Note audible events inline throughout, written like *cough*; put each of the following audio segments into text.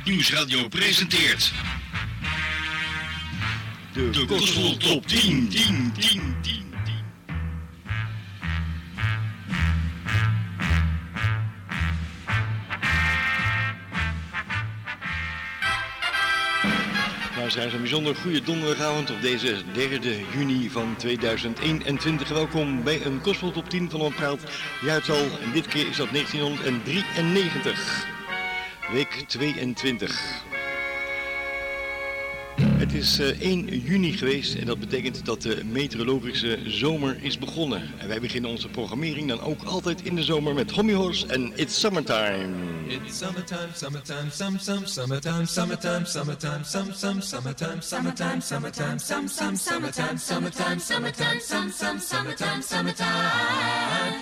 Goed Nieuws Radio presenteert De, de Gospel Top 10, 10, 10, 10. Luisteraars, een bijzonder goede donderdagavond op deze 3 juni van 2021. Welkom bij een Gospel Top 10 van Onpraat jaartal. En dit keer is dat 1993. Week 22. Het is eh, 1 juni geweest en dat betekent dat de meteorologische zomer is begonnen. En wij beginnen onze programmering dan ook altijd in de zomer met Hommy Horse en It's Summertime. It's summertime, summertime, some, some, summertime, summertime, summertime, some, some, summertime, summertime, summertime, some, some, summertime, summertime, summertime, some, some, summertime, summertime.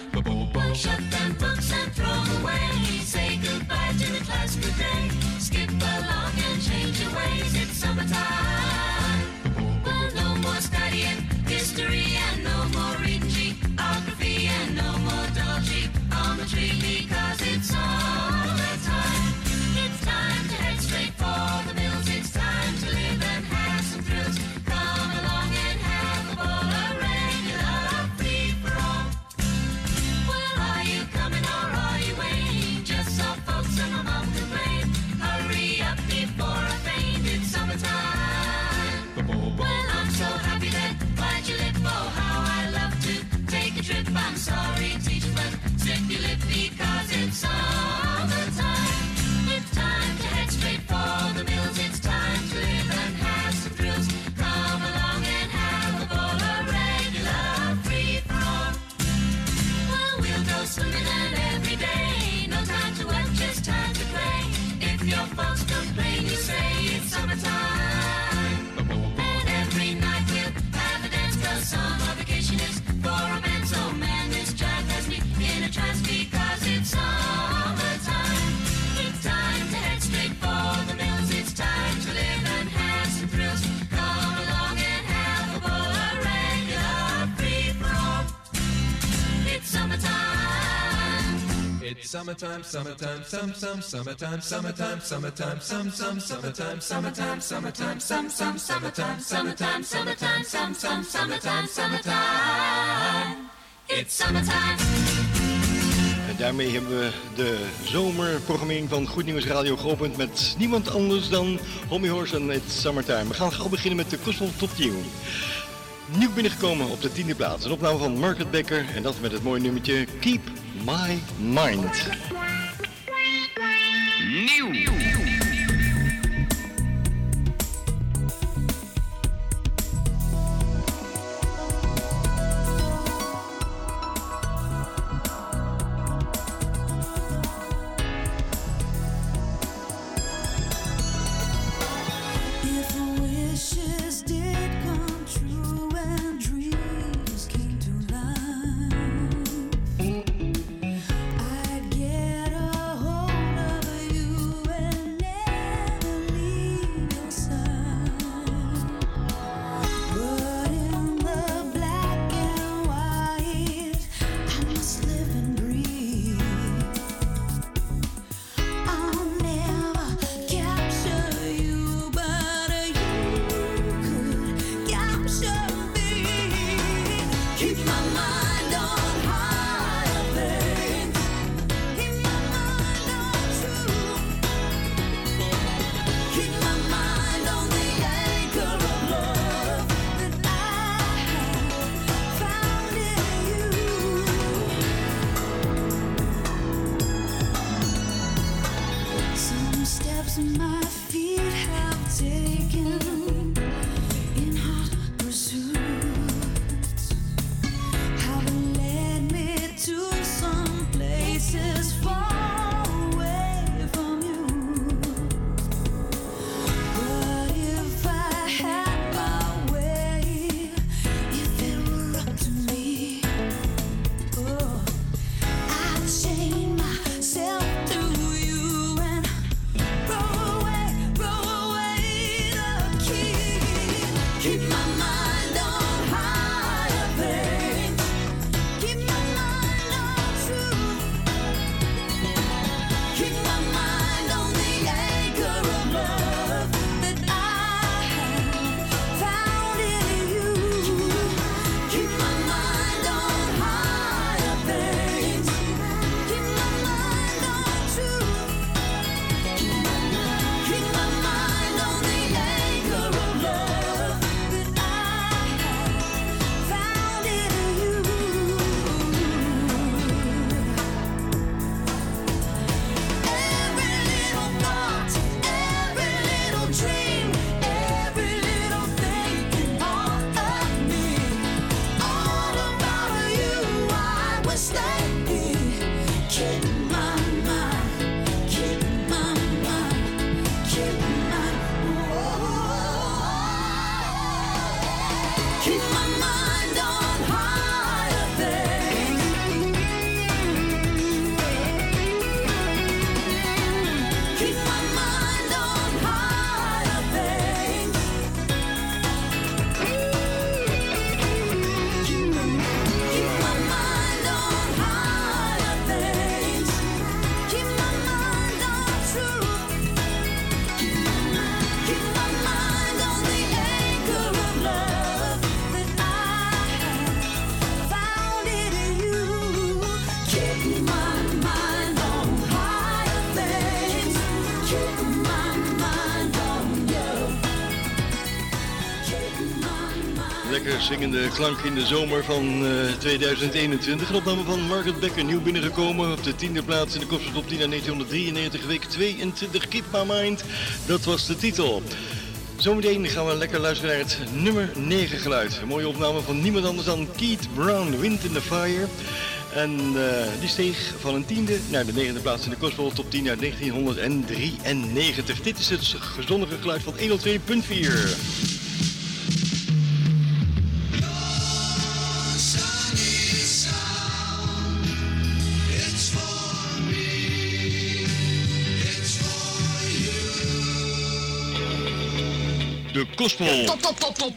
Summertime, summertime, some, some, summertime, summertime, summertime, some, some, summertime, summertime, summertime, some, some, summertime, summertime, summertime, summertime, summertime. It's summertime. En daarmee hebben we de zomerprogrammering van Goed Nieuws Radio geopend met niemand anders dan Hommy Horse en It's Summertime. We gaan gauw beginnen met de Gospel Top 10. Nieuw binnengekomen op de tiende plaats. Een opname van Margaret Becker en dat met het mooie nummertje Keep My Mind. Nieuw. zingende klank in de zomer van eh, 2021. Een opname van Margaret Becker, nieuw binnengekomen op de tiende plaats in de Kopse Top 10 uit 1993, week 22, Keep My Mind. Dat was de titel. Zometeen gaan we lekker luisteren naar het nummer 9 geluid. Een mooie opname van niemand anders dan Keith Brown, Wind in the Fire. En eh, die steeg van een tiende naar de negende plaats in de kostbal Top 10 uit 1993. Dit is het gezondige geluid van 102.4. de Gospel. top, top, top,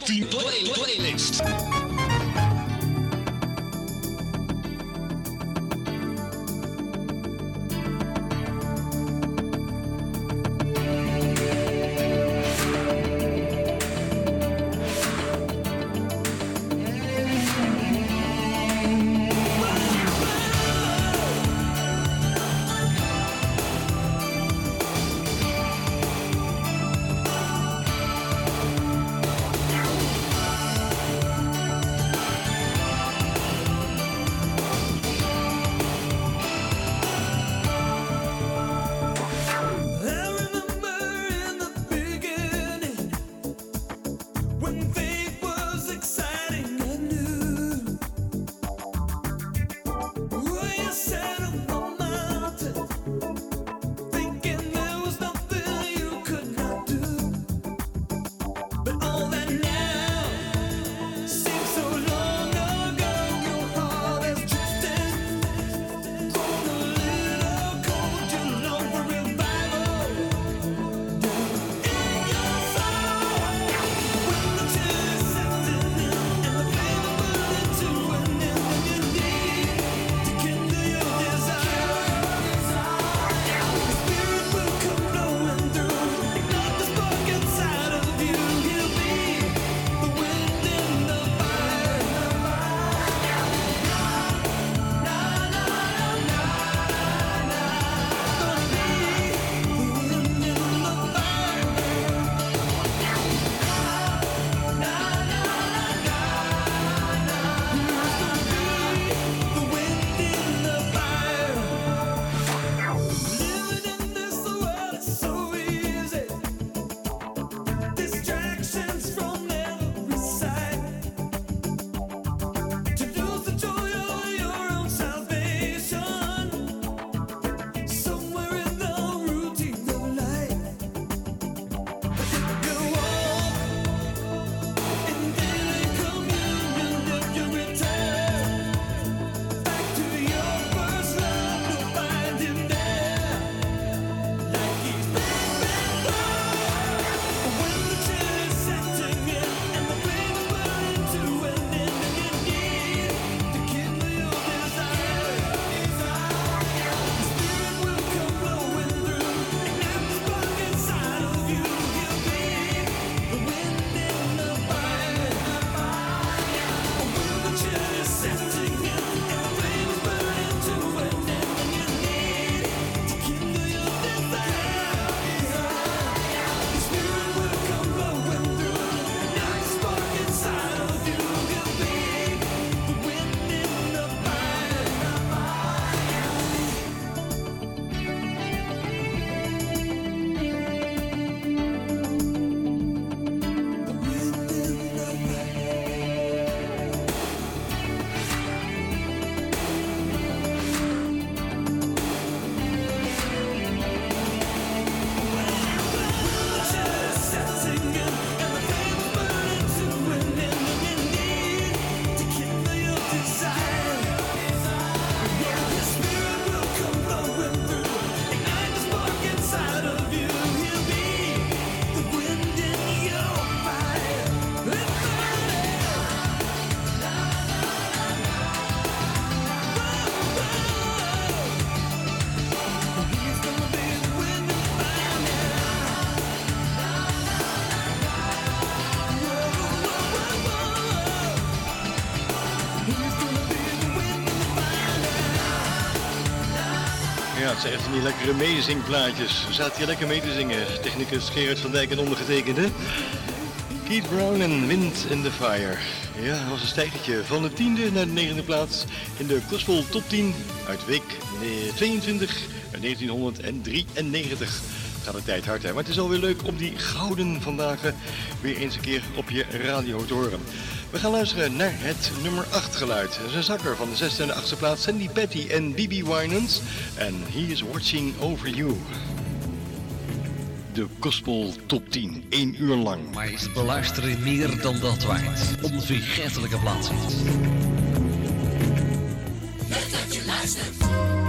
Zeg, van die lekkere meezingplaatjes. Zaten hier lekker mee te zingen. Technicus Gerard van Dijk en ondergetekende. Keith Brown en Wind in the Fire. Ja, dat was een stijgertje van de tiende naar de negende plaats in de Gospel Top 10 uit week eh, 22 1993. Gaat de tijd hard, hè? Maar het is alweer leuk om die gouden vandaag weer eens een keer op je radio te horen. We gaan luisteren naar het nummer 8 geluid. Dat is een zakker van de 6e en de 8e plaats, Sandy Patty en Bibi Winans. En he is watching over you. De Gospel Top 10, 1 uur lang. Maar is het beluisteren meer dan dat waard? Onvergetelijke plaatsen. The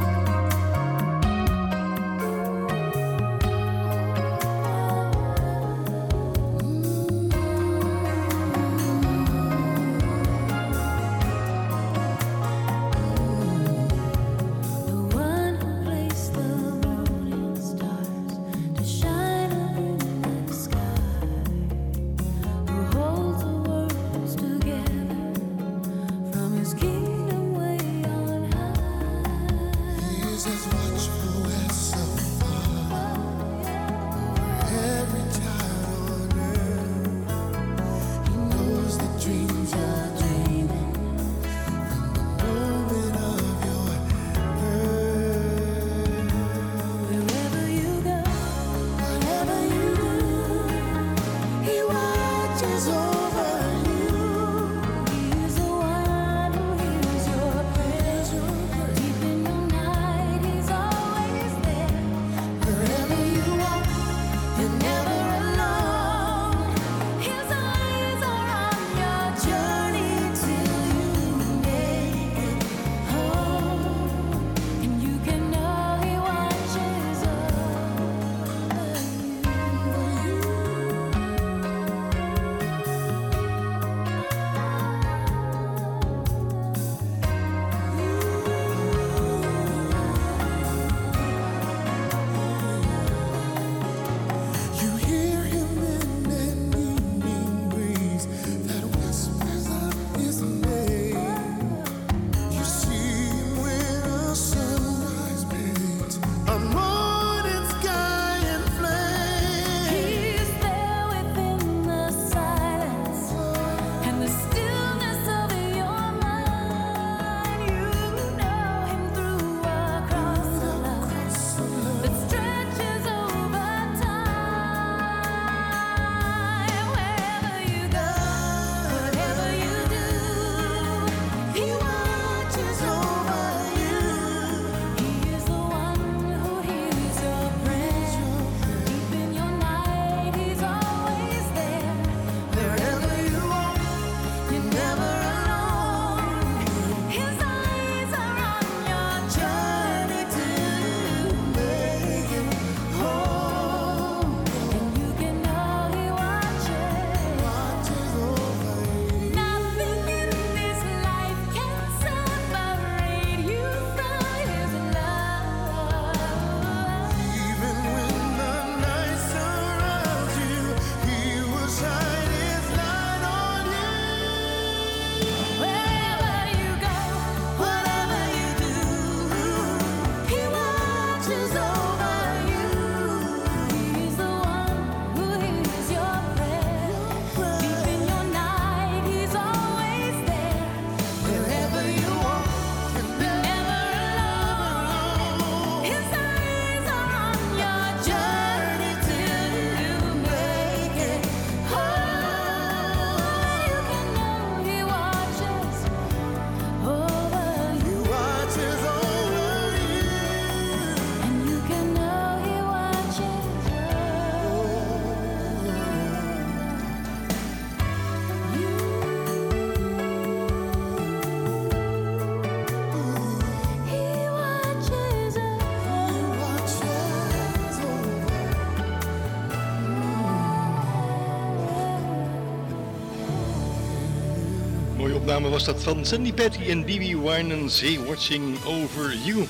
was dat van Sandy Patty en Bibi Winans, Hey Watching Over You.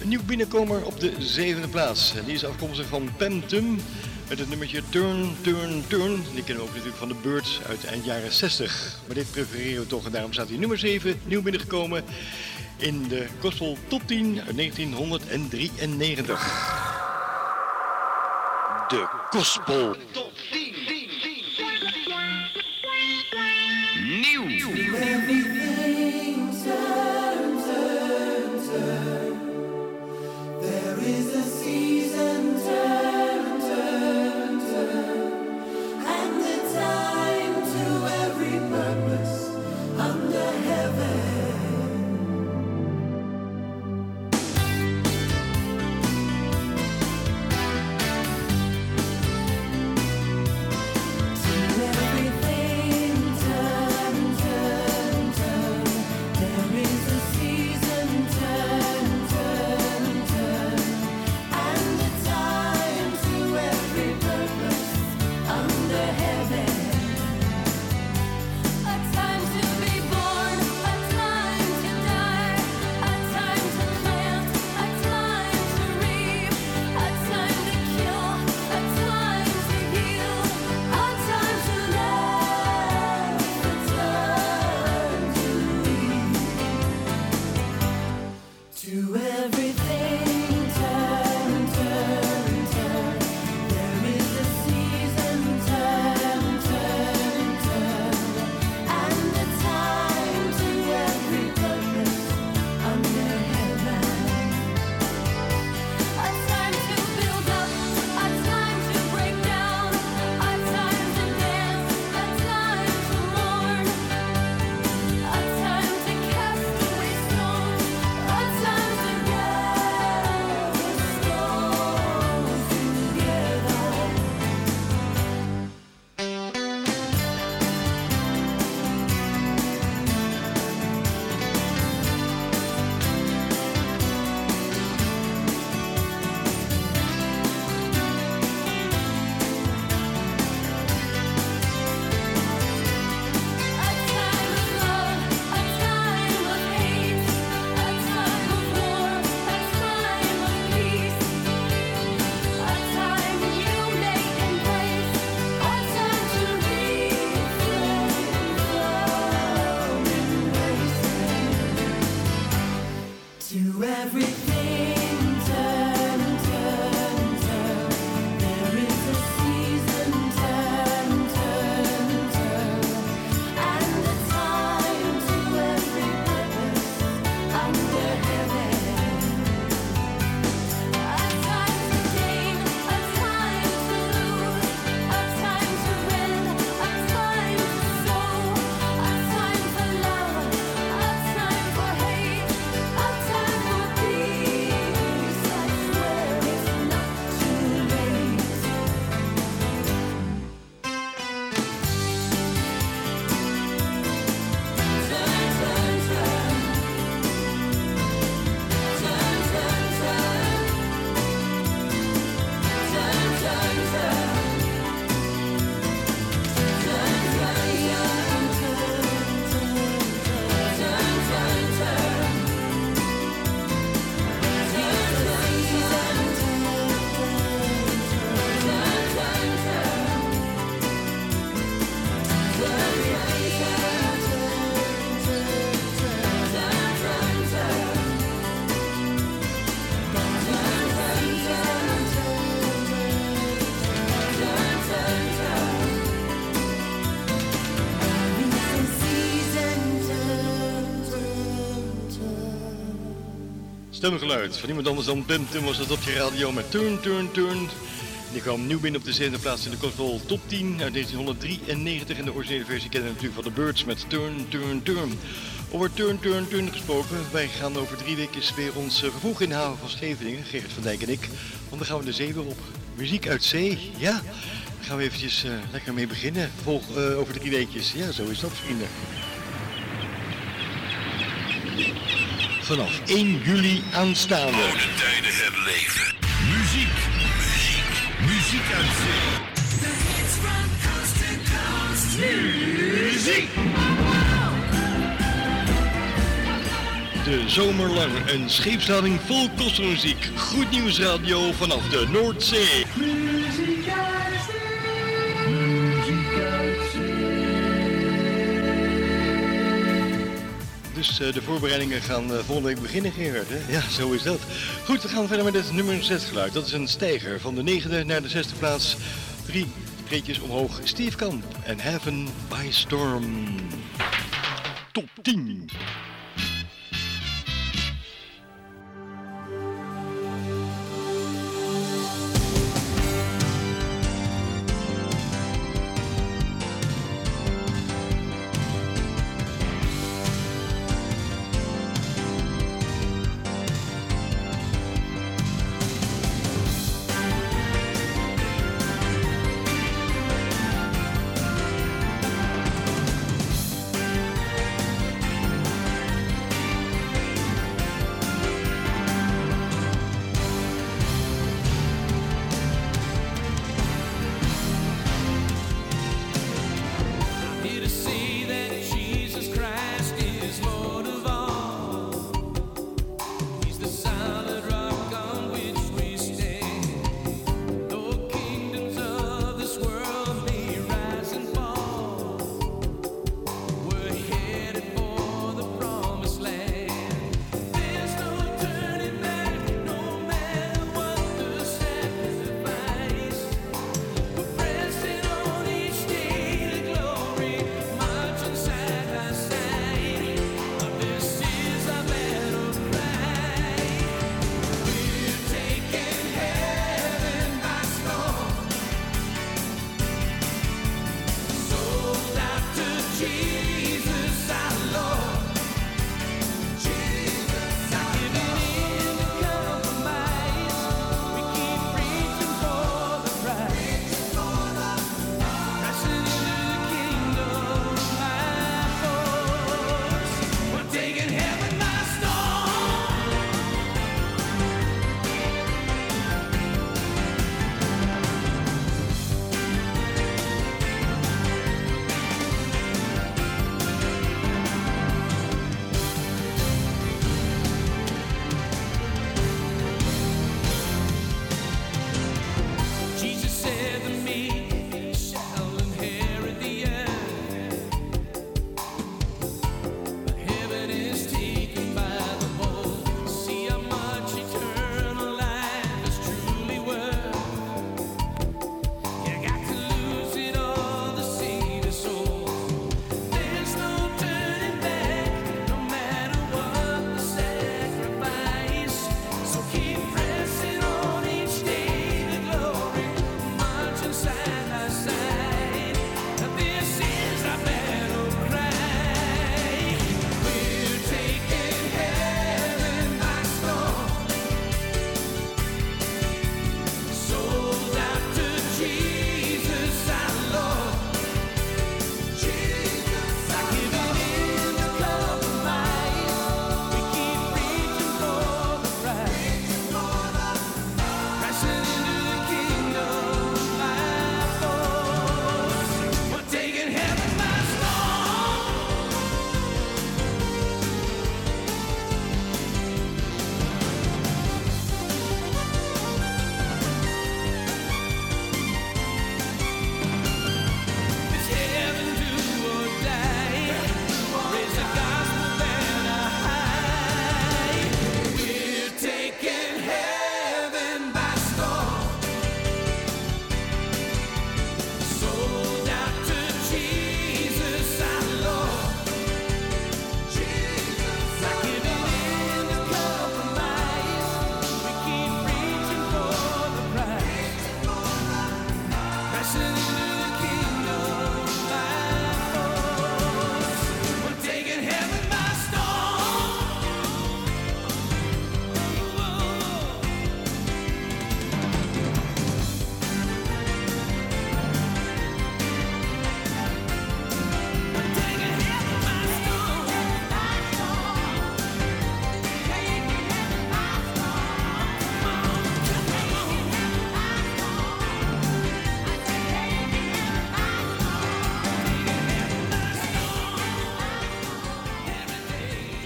Een nieuw binnenkomer op de zevende plaats. En die is afkomstig van Pam Tum met het nummertje Turn, Turn, Turn. Die kennen we ook natuurlijk van de Birds uit eind jaren 60. Maar dit prefereren we toch en daarom staat hij nummer 7, nieuw binnengekomen in de Gospel Top 10 uit 1993. De Gospel Top To everything Van iemand anders dan Tim was dat op je radio met Turn, Turn, Turn. Die kwam nieuw binnen op de zevende plaats in de Control Top 10 uit 1993. En de originele versie kennen we natuurlijk van de Birds met Turn, Turn, Turn. Over Turn, Turn, Turn gesproken. Wij gaan over drie weken weer ons eh, vervoeg in de haven van Scheveningen, Gerrit van Dijk en ik. Want dan gaan we de zee weer op. Muziek uit zee, ja. Daar gaan we eventjes eh, lekker mee beginnen. Volg, eh, over drie weekjes. Ja, zo is dat vrienden. Vanaf 1 juli aanstaande. Oude tijden herleven. Muziek, muziek, muziek uit zee. Muziek! De zomer lang een scheepslading vol kostenmuziek. Goed nieuws radio vanaf de Noordzee. Dus eh, de voorbereidingen gaan eh, volgende week beginnen, Gerard. Hè? Ja, zo is dat. Goed, we gaan verder met het nummer 6 geluid. Dat is een stijger van de negende naar de zesde plaats. Drie treetjes omhoog. Steve Kamp en Heaven by Storm. Top 10.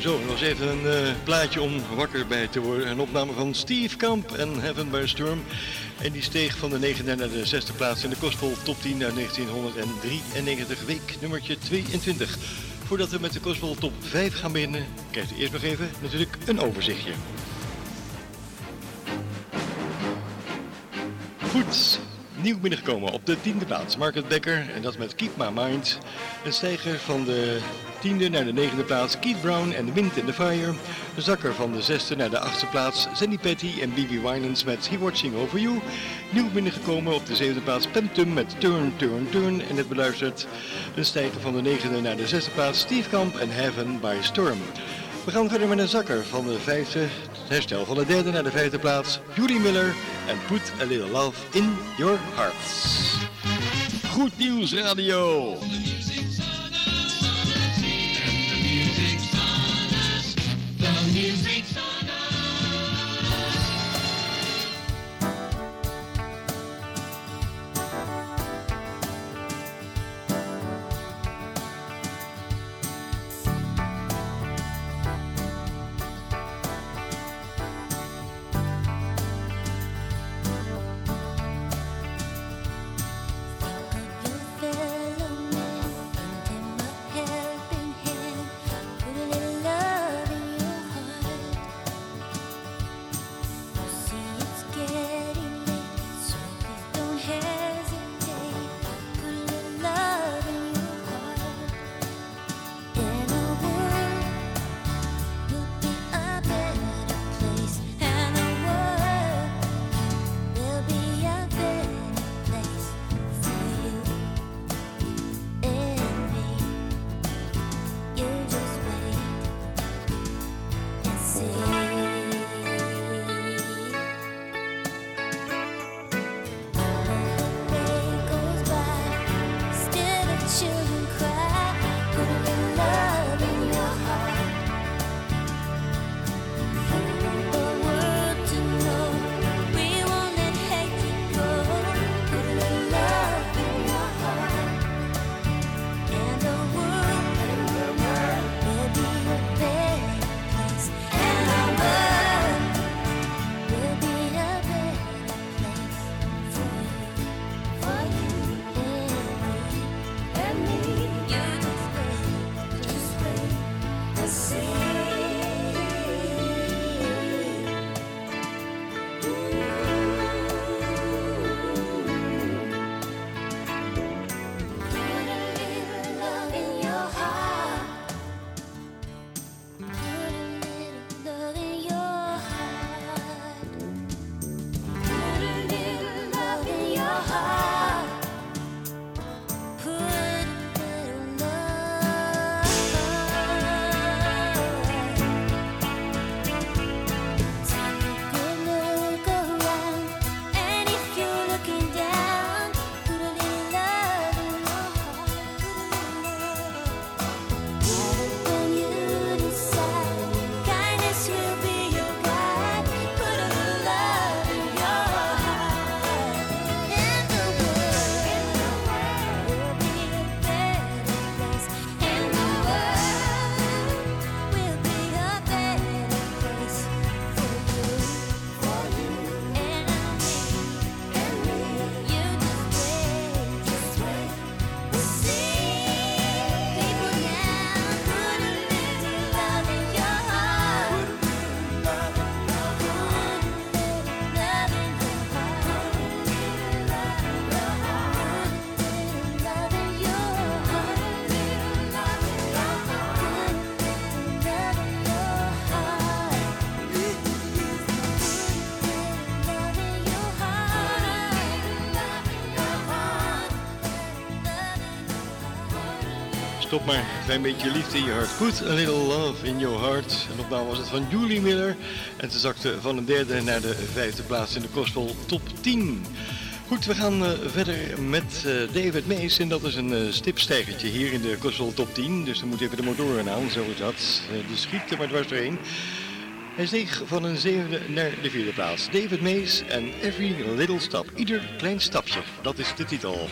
Zo, nog eens even een eh, plaatje om wakker bij te worden. Een opname van Steve Kamp en Heaven by Storm. En die steeg van de 9e naar de 6e plaats in de Kostvol Top 10 naar 1993, week nummertje 22. Voordat we met de Kostvol Top 5 gaan beginnen, krijgt u eerst nog even natuurlijk een overzichtje. Goed, nieuw binnengekomen op de tiende plaats. Market Becker en dat met Keep My Mind. Een stijger van de tiende naar de negende plaats. Keith Brown en The Wind in the Fire. Een zakker van de zesde naar de achtste plaats. Sandy Petty en B.B. Winans met He Watching Over You. Nieuw binnengekomen op de zevende plaats. Pentum met Turn, Turn, Turn. En het beluistert een stijger van de negende naar de zesde plaats. Steve Kamp en Heaven by Storm. We gaan verder met een zakker van de vijfde, herstel van de derde naar de vijfde plaats. Julie Miller en Put a Little Love in Your Hearts. Goed nieuws radio. Stop maar, een klein beetje liefde in je hart. Put a little love in your heart. En opname was het van Julie Miller. En ze zakte van de derde naar de vijfde plaats in de Gospel Top 10. Goed, we gaan eh, verder met eh, David Mees. En dat is een stipstijgertje hier in de Gospel Top 10. Dus dan moet even de motoren aan, zo is dat. Die schiet er maar dwars doorheen. Hij steeg van een zevende naar de vierde plaats. David Mees en Every Little Step. Ieder klein stapje, dat is de titel.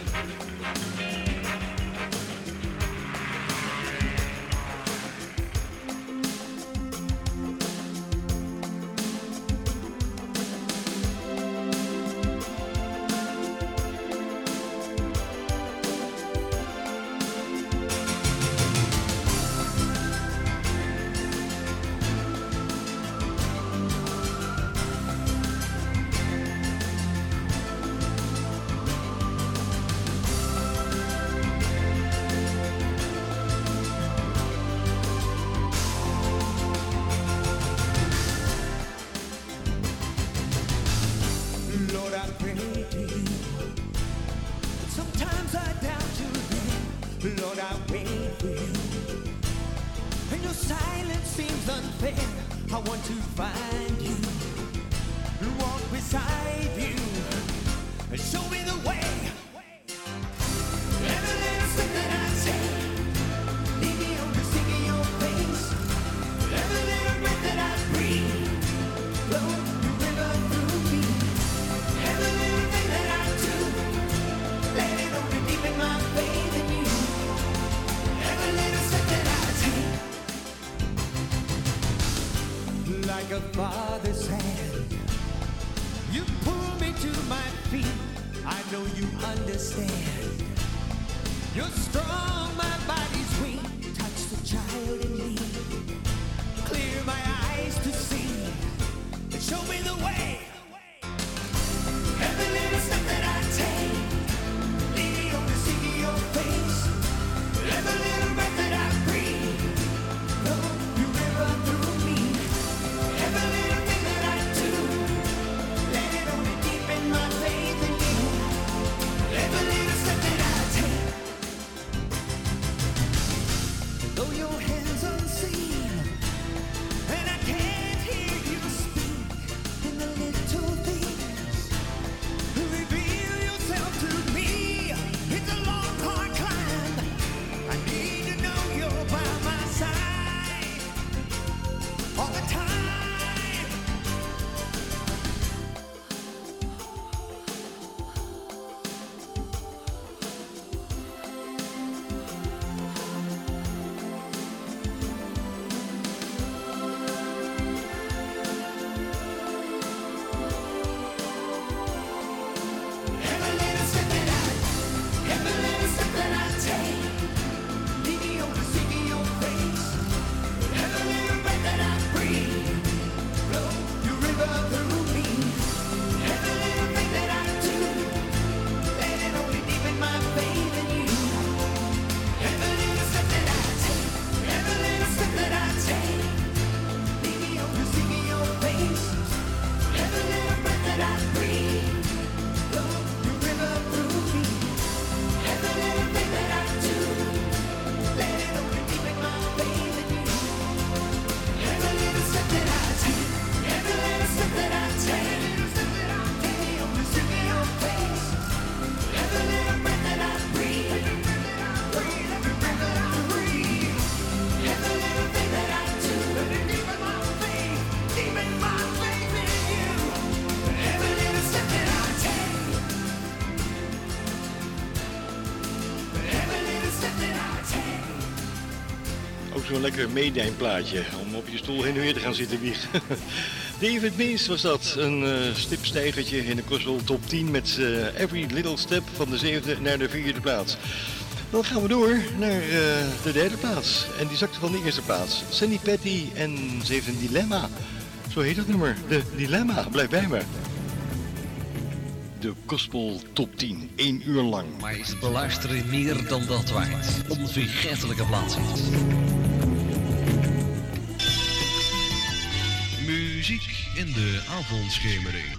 een lekker meedijnplaatje om op je stoel heen en weer te gaan zitten wiegen. *laughs* David Mees was dat, een uh, stipstijgertje in de Kosovo top 10 met eh, Every Little Step van de zevende naar de vierde plaats. Dan gaan we door naar eh, de derde plaats en die zakte van de eerste plaats. Sandy Patty en ze heeft een dilemma. Zo heet dat nummer, de dilemma, blijf bij me. De Gospel Top 10, 1 uur lang. Maar is beluisteren meer dan dat waard. Onvergetelijke plaats. muziek in de avondschemering.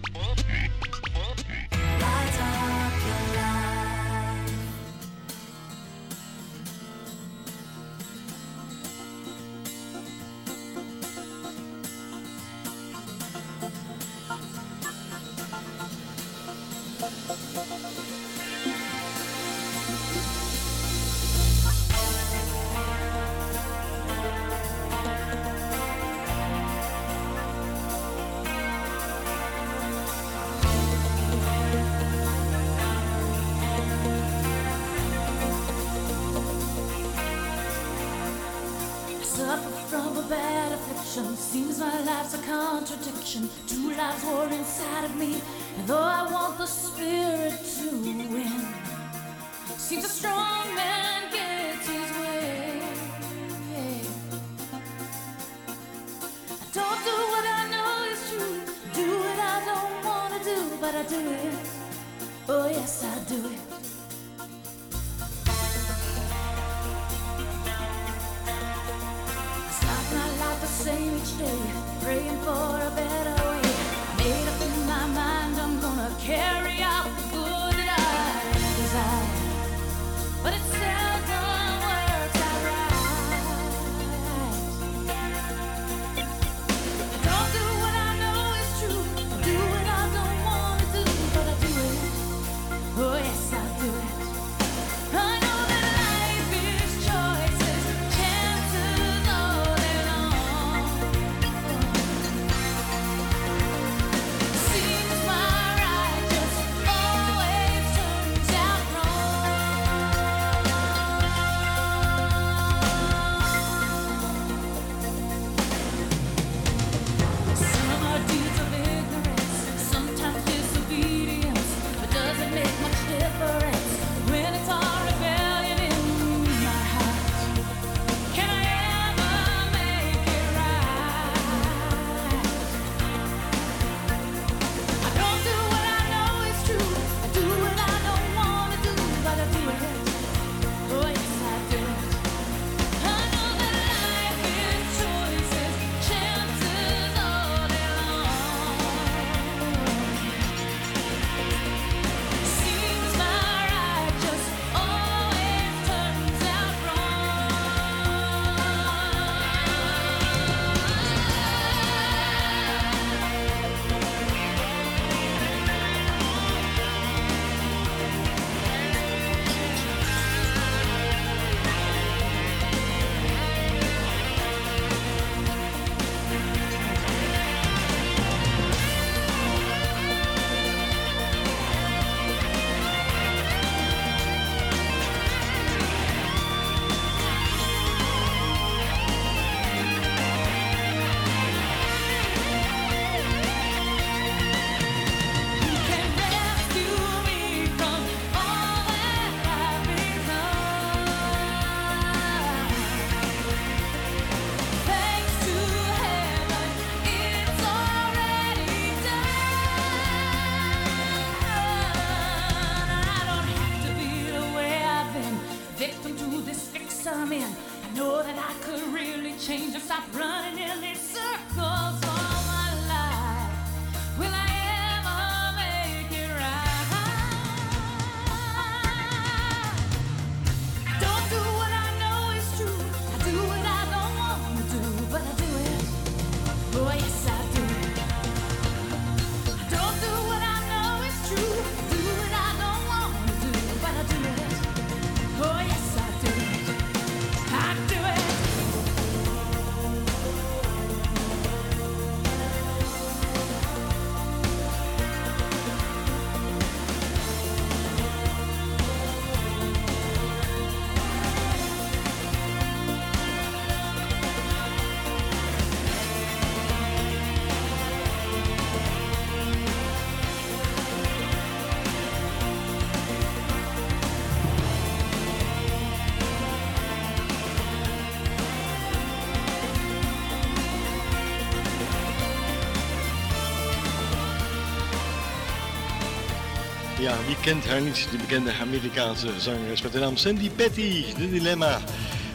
Ja, wie kent haar niet? Die bekende Amerikaanse zangeres met de naam Sandy Petty, de Dilemma.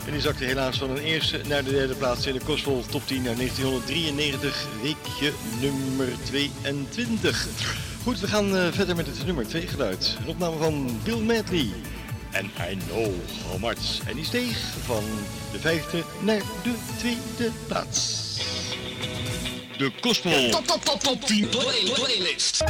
En die zakte helaas van een eerste naar de derde plaats in de Gospel Top 10 naar 1993, weekje nummer 22. Goed, we gaan eh, verder met het nummer 2 geluid. Een opname van Bill Medley. En I know how much. En die steeg van de vijfde naar de tweede plaats. De Gospel. Top, top, top, top 10 play- playlist.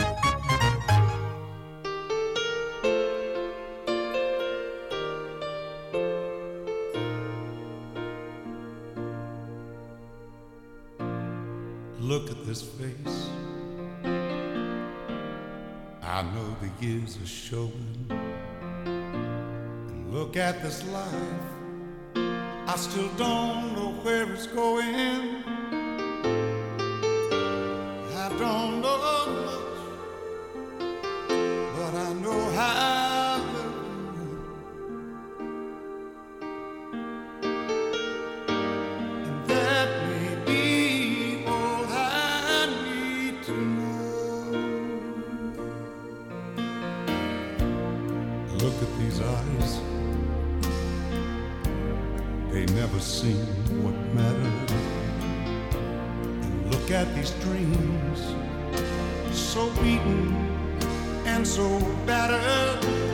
The years showing. And look at this life. I still don't know where it's going. These dreams. So beaten and so battered.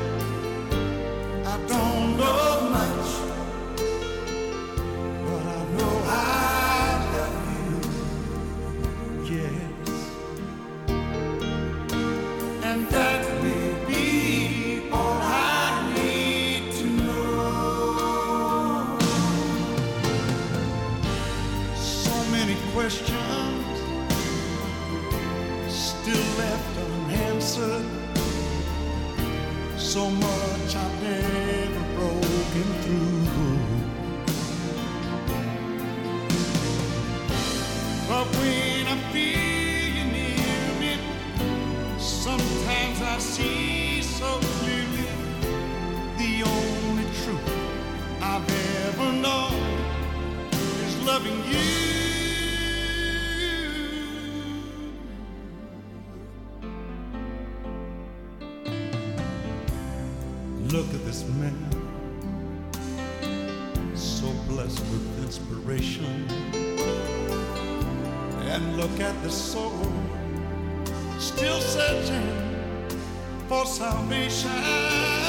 I've never broken through. But when I feel you near me, sometimes I see so clearly the only truth I've ever known is loving you. The soul still searching for salvation.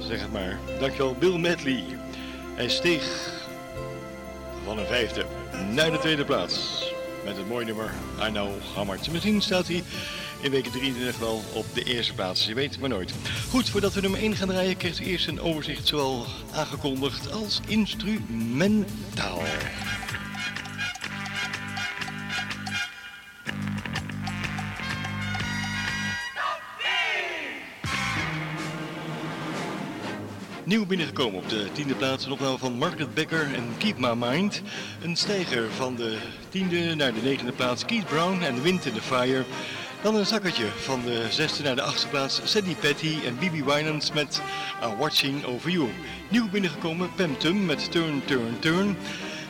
Zeg het maar. Dankjewel Bill Medley. Hij steeg van een vijfde naar de tweede plaats. Met het mooie nummer I Know How. Misschien staat hij in week 23 wel op de eerste plaats. Je weet het maar nooit. Goed, voordat we nummer 1 gaan draaien, krijgt u eerst een overzicht zowel aangekondigd als instrumentaal. Nieuw binnengekomen op de tiende plaats een opname van Margaret Becker en Keep My Mind. Een stijger van de tiende naar de negende plaats Keith Brown en Wind in the Fire. Dan een zakkertje van de zesde naar de achtste plaats Sadie Petty en Bibi Winans met I'm Watching Over You. Nieuw binnengekomen Pam Tum met Turn, Turn, Turn.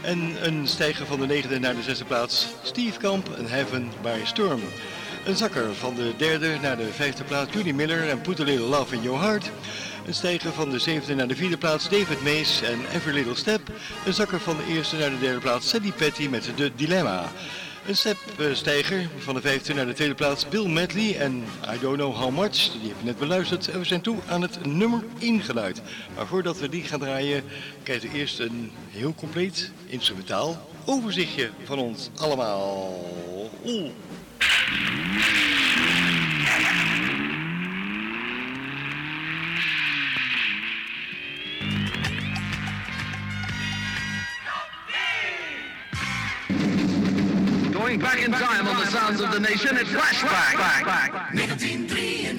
En een stijger van de negende naar de zesde plaats Steve Kamp en Heaven by Storm. Een zakker van de derde naar de vijfde plaats Judy Miller en Put a Little Love in Your Heart. Een stijger van de zevende naar de vierde plaats David Mays en Every Little Step. Een zakker van de eerste naar de derde plaats Sadie Petty met De Dilemma. Een step-stijger van de vijfde naar de tweede plaats Bill Medley en I Don't Know How Much. Die heb je net beluisterd en we zijn toe aan het nummer 1 geluid. Maar voordat we die gaan draaien, krijgt u eerst een heel compleet instrumentaal overzichtje van ons allemaal. Oeh. Going back in time on the sounds of the nation, it's flashback. 1993.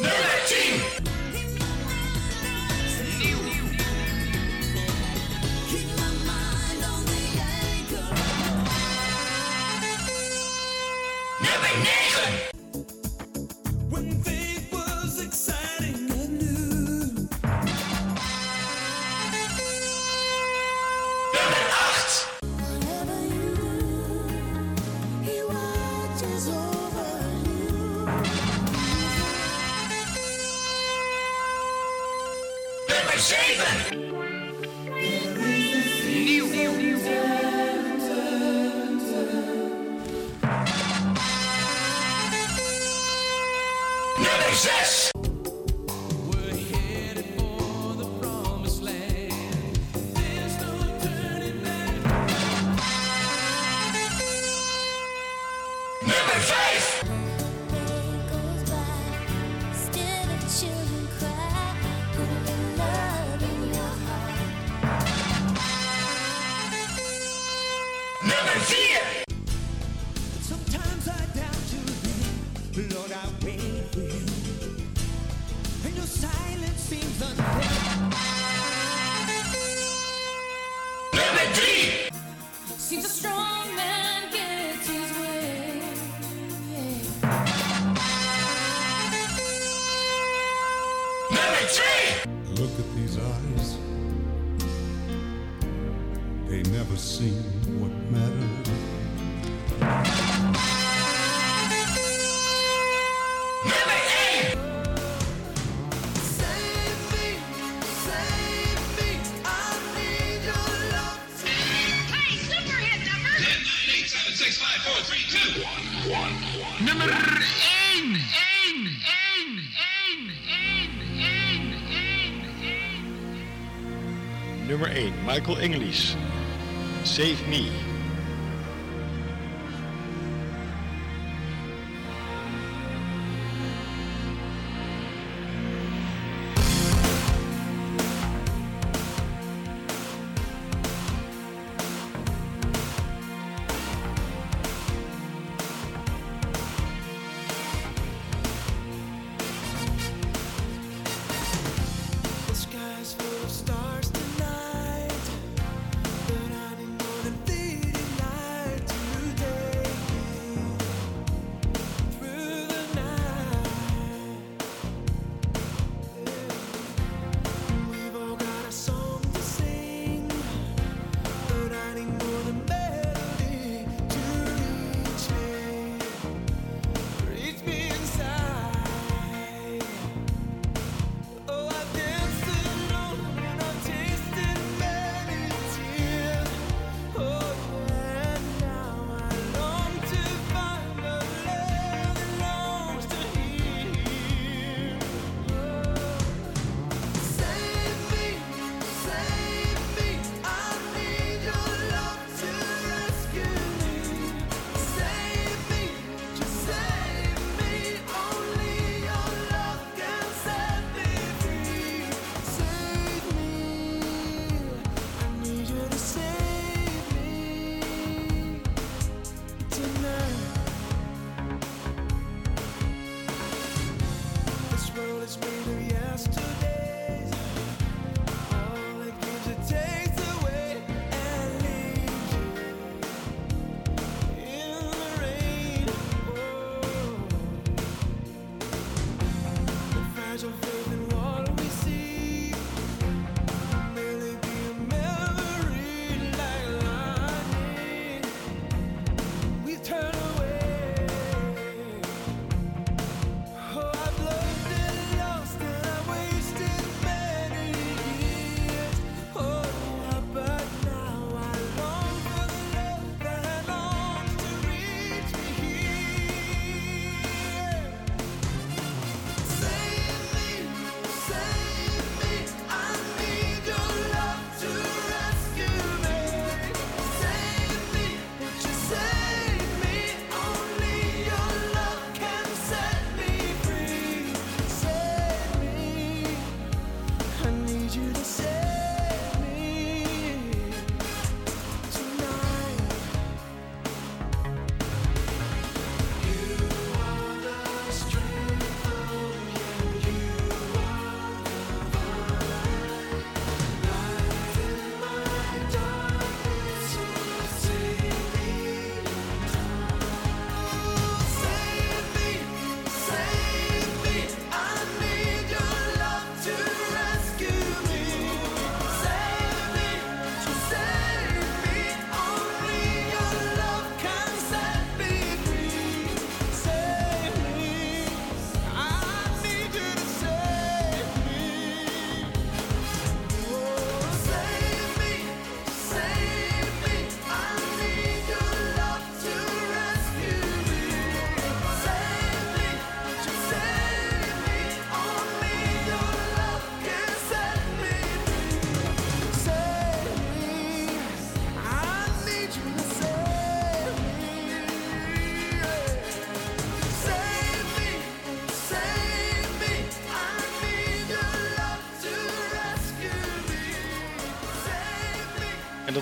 Nummer 10. They never seen what mattered. Nummer 1. Save me, save me. I need your love. Play super hit number. 10, Nummer 1. 1, 1, 1, 1, 1, 1, 1. Nummer 1, Michael English. Save Me.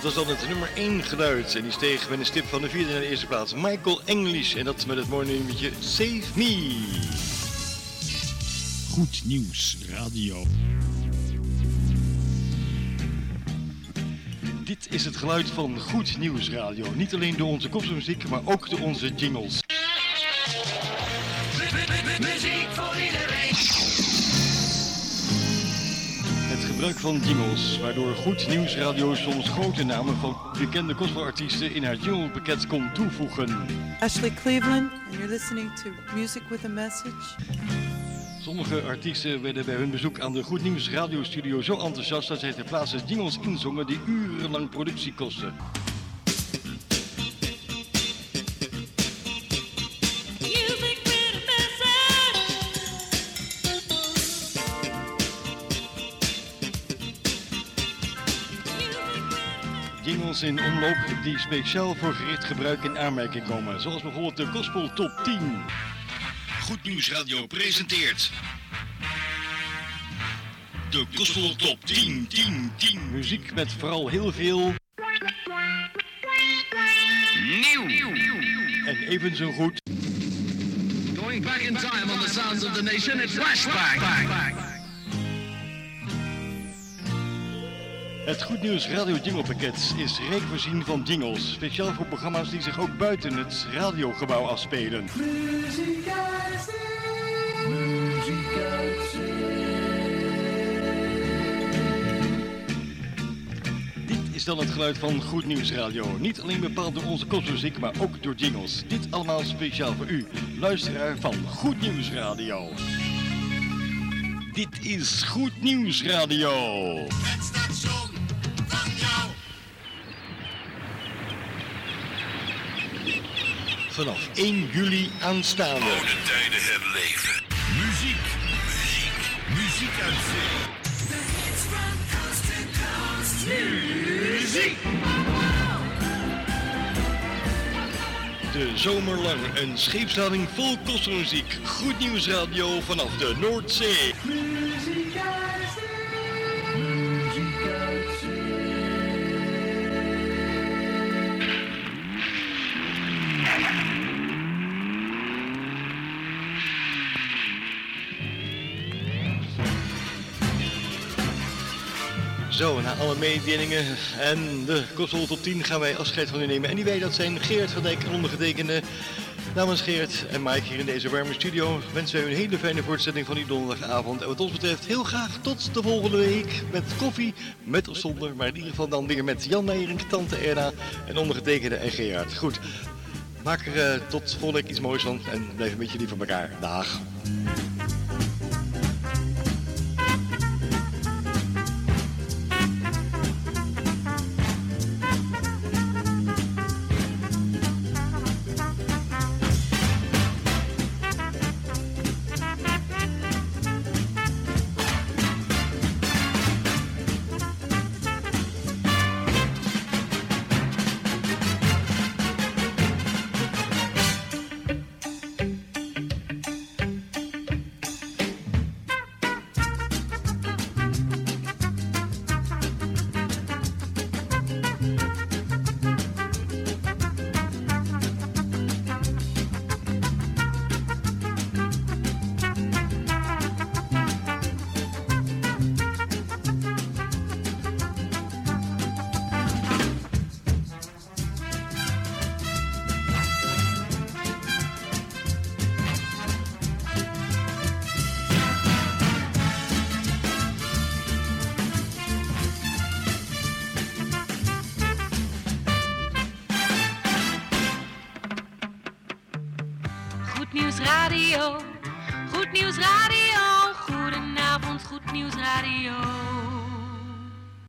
Dat was dan het nummer 1 geluid. En die steeg met een stip van de vierde naar de eerste plaats. Michael English. En dat met het mooie nummertje Save Me. Goed nieuws, radio. Dit is het geluid van Goed Nieuws Radio. Niet alleen door onze kopmuziek, maar ook door onze jingles. Van jingles, waardoor Goed Nieuws Radio soms grote namen van bekende gospelartiesten in haar jinglepakket kon toevoegen. Ashley Cleveland, and you're listening to Music with a Message. Sommige artiesten werden bij hun bezoek aan de Goed Nieuws radiostudio zo enthousiast dat zij ter plaatse jingles inzongen die urenlang productie kosten. Jingles in omloop die speciaal voor gericht gebruik in aanmerking komen, zoals bijvoorbeeld de Gospel Top 10. Goed Nieuws Radio presenteert de Gospel Top 10, 10, 10. Muziek met vooral heel veel Nieuw. en even zo goed Going back in time on the sounds of the nation, it's flashback. Het Goed Nieuws Radio Jingle Pakket is rijk voorzien van jingles, speciaal voor programma's die zich ook buiten het radiogebouw afspelen. Dit is dan het geluid van Goed Nieuws Radio. Niet alleen bepaald door onze kopmuziek, maar ook door jingles. Dit allemaal speciaal voor u, luisteraar van Goed Nieuws Radio. Dit is Goed Nieuws Radio. Het station Vanaf 1 juli aanstaande. Oude tijden herleven. Muziek, muziek, muziek uit zee. Muziek. De zomer lang een scheepslading vol kostmuziek. Goed Nieuws Radio vanaf de Noordzee. Zo, na alle mededelingen en de Gospel Top 10 gaan wij afscheid van u nemen. En die wij, dat zijn Geert van Dijk en ondergetekende. Namens Geert en Mike hier in deze warme studio wensen wij u een hele fijne voortzetting van die donderdagavond. En wat ons betreft heel graag tot de volgende week met koffie, met of zonder. Maar in ieder geval dan weer met Jan Meijering, Tante Erna en ondergetekende en Gerard. Goed, maak er eh, tot volgende week iets moois van en blijf een beetje lief van elkaar. Dag.